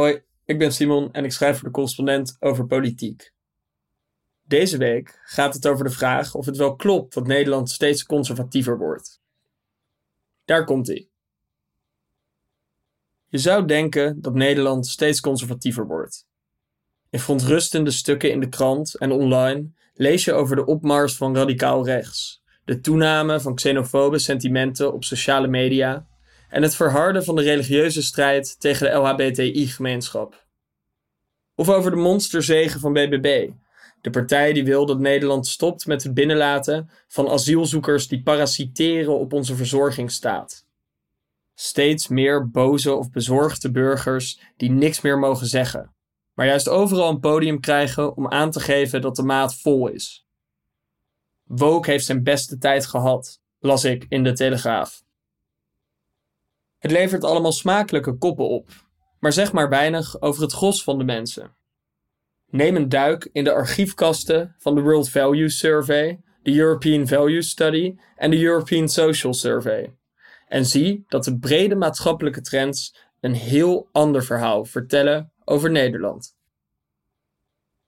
Hoi, ik ben Simon en ik schrijf voor de correspondent over politiek. Deze week gaat het over de vraag of het wel klopt dat Nederland steeds conservatiever wordt. Daar komt ie. Je zou denken dat Nederland steeds conservatiever wordt. In verontrustende stukken in de krant en online lees je over de opmars van radicaal rechts, de toename van xenofobe sentimenten op sociale media en het verharden van de religieuze strijd tegen de LHBTI-gemeenschap. Of over de monsterzegen van BBB, de partij die wil dat Nederland stopt met het binnenlaten van asielzoekers die parasiteren op onze verzorgingsstaat. Steeds meer boze of bezorgde burgers die niks meer mogen zeggen, maar juist overal een podium krijgen om aan te geven dat de maat vol is. Woke heeft zijn beste tijd gehad, las ik in de Telegraaf. Het levert allemaal smakelijke koppen op, maar zeg maar weinig over het gros van de mensen. Neem een duik in de archiefkasten van de World Values Survey, de European Values Study en de European Social Survey. En zie dat de brede maatschappelijke trends een heel ander verhaal vertellen over Nederland.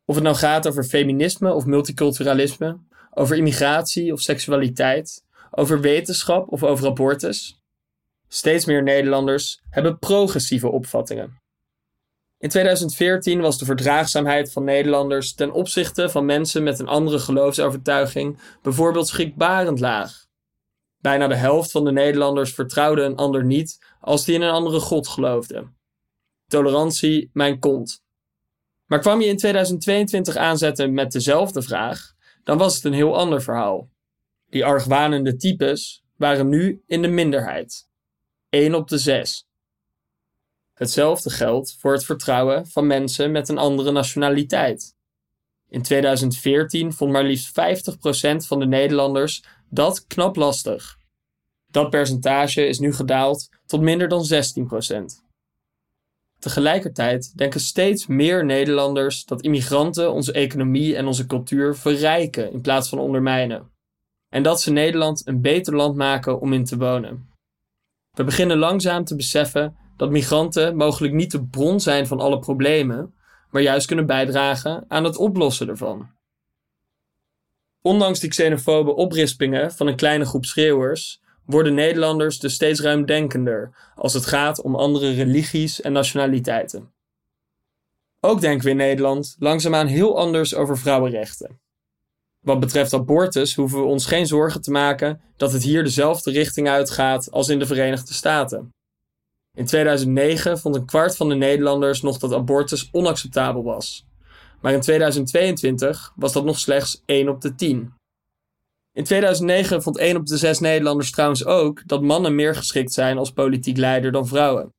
Of het nou gaat over feminisme of multiculturalisme, over immigratie of seksualiteit, over wetenschap of over abortus. Steeds meer Nederlanders hebben progressieve opvattingen. In 2014 was de verdraagzaamheid van Nederlanders ten opzichte van mensen met een andere geloofsovertuiging bijvoorbeeld schrikbarend laag. Bijna de helft van de Nederlanders vertrouwde een ander niet als die in een andere God geloofde. Tolerantie, mijn kont. Maar kwam je in 2022 aanzetten met dezelfde vraag, dan was het een heel ander verhaal. Die argwanende types waren nu in de minderheid. 1 op de 6. Hetzelfde geldt voor het vertrouwen van mensen met een andere nationaliteit. In 2014 vond maar liefst 50% van de Nederlanders dat knap lastig. Dat percentage is nu gedaald tot minder dan 16%. Tegelijkertijd denken steeds meer Nederlanders dat immigranten onze economie en onze cultuur verrijken in plaats van ondermijnen. En dat ze Nederland een beter land maken om in te wonen. We beginnen langzaam te beseffen dat migranten mogelijk niet de bron zijn van alle problemen, maar juist kunnen bijdragen aan het oplossen ervan. Ondanks die xenofobe oprispingen van een kleine groep schreeuwers, worden Nederlanders dus steeds ruimdenkender als het gaat om andere religies en nationaliteiten. Ook denken we in Nederland langzaamaan heel anders over vrouwenrechten. Wat betreft abortus hoeven we ons geen zorgen te maken dat het hier dezelfde richting uitgaat als in de Verenigde Staten. In 2009 vond een kwart van de Nederlanders nog dat abortus onacceptabel was. Maar in 2022 was dat nog slechts 1 op de 10. In 2009 vond 1 op de 6 Nederlanders trouwens ook dat mannen meer geschikt zijn als politiek leider dan vrouwen.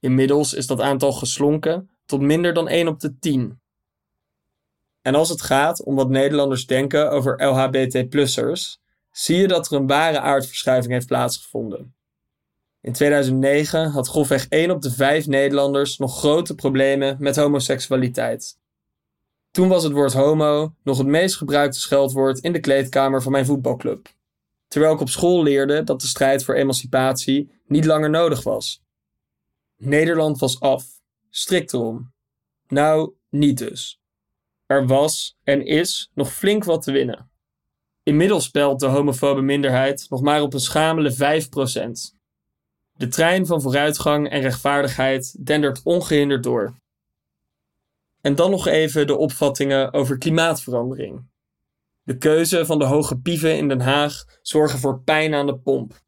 Inmiddels is dat aantal geslonken tot minder dan 1 op de 10. En als het gaat om wat Nederlanders denken over LHBT-plussers, zie je dat er een ware aardverschuiving heeft plaatsgevonden. In 2009 had grofweg 1 op de 5 Nederlanders nog grote problemen met homoseksualiteit. Toen was het woord homo nog het meest gebruikte scheldwoord in de kleedkamer van mijn voetbalclub. Terwijl ik op school leerde dat de strijd voor emancipatie niet langer nodig was. Nederland was af, strikt erom. Nou, niet dus. Er was en is nog flink wat te winnen. Inmiddels spelt de homofobe minderheid nog maar op een schamele 5%. De trein van vooruitgang en rechtvaardigheid dendert ongehinderd door. En dan nog even de opvattingen over klimaatverandering. De keuze van de hoge pieven in Den Haag zorgen voor pijn aan de pomp.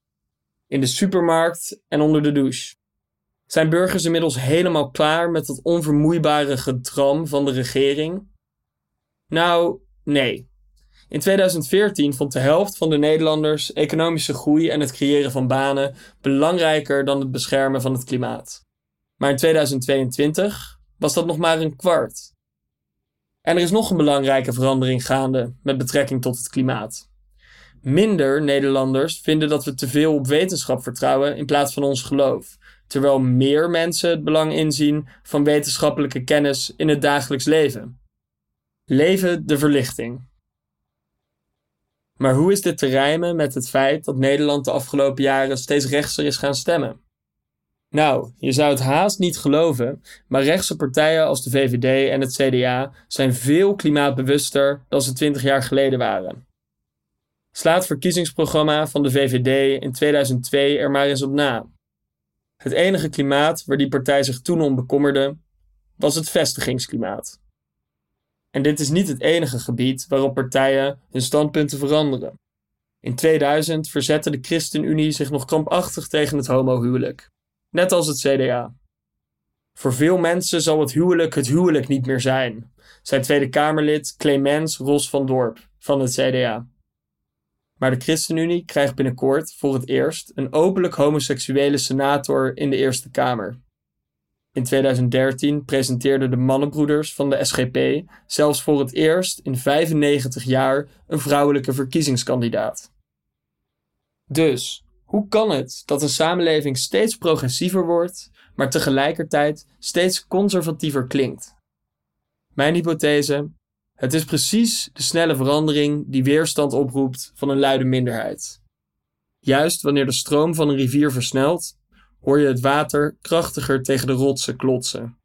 In de supermarkt en onder de douche. Zijn burgers inmiddels helemaal klaar met het onvermoeibare gedram van de regering? Nou, nee. In 2014 vond de helft van de Nederlanders economische groei en het creëren van banen belangrijker dan het beschermen van het klimaat. Maar in 2022 was dat nog maar een kwart. En er is nog een belangrijke verandering gaande met betrekking tot het klimaat. Minder Nederlanders vinden dat we te veel op wetenschap vertrouwen in plaats van ons geloof, terwijl meer mensen het belang inzien van wetenschappelijke kennis in het dagelijks leven. Leven de verlichting. Maar hoe is dit te rijmen met het feit dat Nederland de afgelopen jaren steeds rechtser is gaan stemmen? Nou, je zou het haast niet geloven, maar rechtse partijen als de VVD en het CDA zijn veel klimaatbewuster dan ze 20 jaar geleden waren. Slaat het verkiezingsprogramma van de VVD in 2002 er maar eens op na. Het enige klimaat waar die partij zich toen om bekommerde, was het vestigingsklimaat. En dit is niet het enige gebied waarop partijen hun standpunten veranderen. In 2000 verzette de ChristenUnie zich nog krampachtig tegen het homohuwelijk, net als het CDA. Voor veel mensen zal het huwelijk het huwelijk niet meer zijn, zei Tweede Kamerlid Clemens Ros van Dorp van het CDA. Maar de ChristenUnie krijgt binnenkort voor het eerst een openlijk homoseksuele senator in de Eerste Kamer. In 2013 presenteerden de mannenbroeders van de SGP zelfs voor het eerst in 95 jaar een vrouwelijke verkiezingskandidaat. Dus, hoe kan het dat een samenleving steeds progressiever wordt, maar tegelijkertijd steeds conservatiever klinkt? Mijn hypothese: het is precies de snelle verandering die weerstand oproept van een luide minderheid. Juist wanneer de stroom van een rivier versnelt, hoor je het water krachtiger tegen de rotsen klotsen.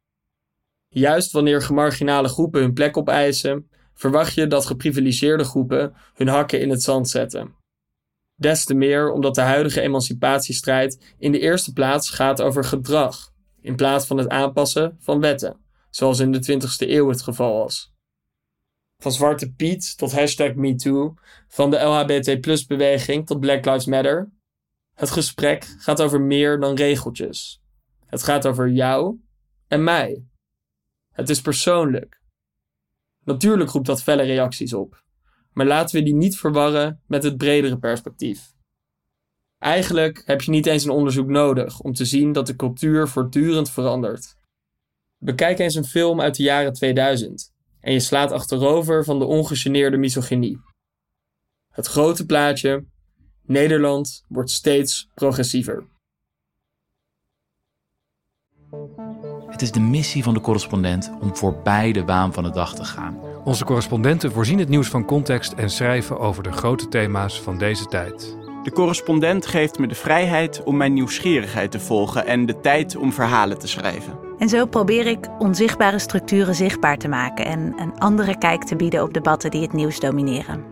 Juist wanneer gemarginale groepen hun plek opeisen, verwacht je dat geprivilegeerde groepen hun hakken in het zand zetten. Des te meer omdat de huidige emancipatiestrijd in de eerste plaats gaat over gedrag, in plaats van het aanpassen van wetten, zoals in de 20e eeuw het geval was. Van Zwarte Piet tot hashtag MeToo, van de LHBT-beweging tot Black Lives Matter. Het gesprek gaat over meer dan regeltjes. Het gaat over jou en mij. Het is persoonlijk. Natuurlijk roept dat felle reacties op, maar laten we die niet verwarren met het bredere perspectief. Eigenlijk heb je niet eens een onderzoek nodig om te zien dat de cultuur voortdurend verandert. Bekijk eens een film uit de jaren 2000 en je slaat achterover van de ongegeneerde misogynie. Het grote plaatje: Nederland wordt steeds progressiever. Het is de missie van de correspondent om voorbij de waan van de dag te gaan. Onze correspondenten voorzien het nieuws van context en schrijven over de grote thema's van deze tijd. De correspondent geeft me de vrijheid om mijn nieuwsgierigheid te volgen en de tijd om verhalen te schrijven. En zo probeer ik onzichtbare structuren zichtbaar te maken en een andere kijk te bieden op debatten die het nieuws domineren.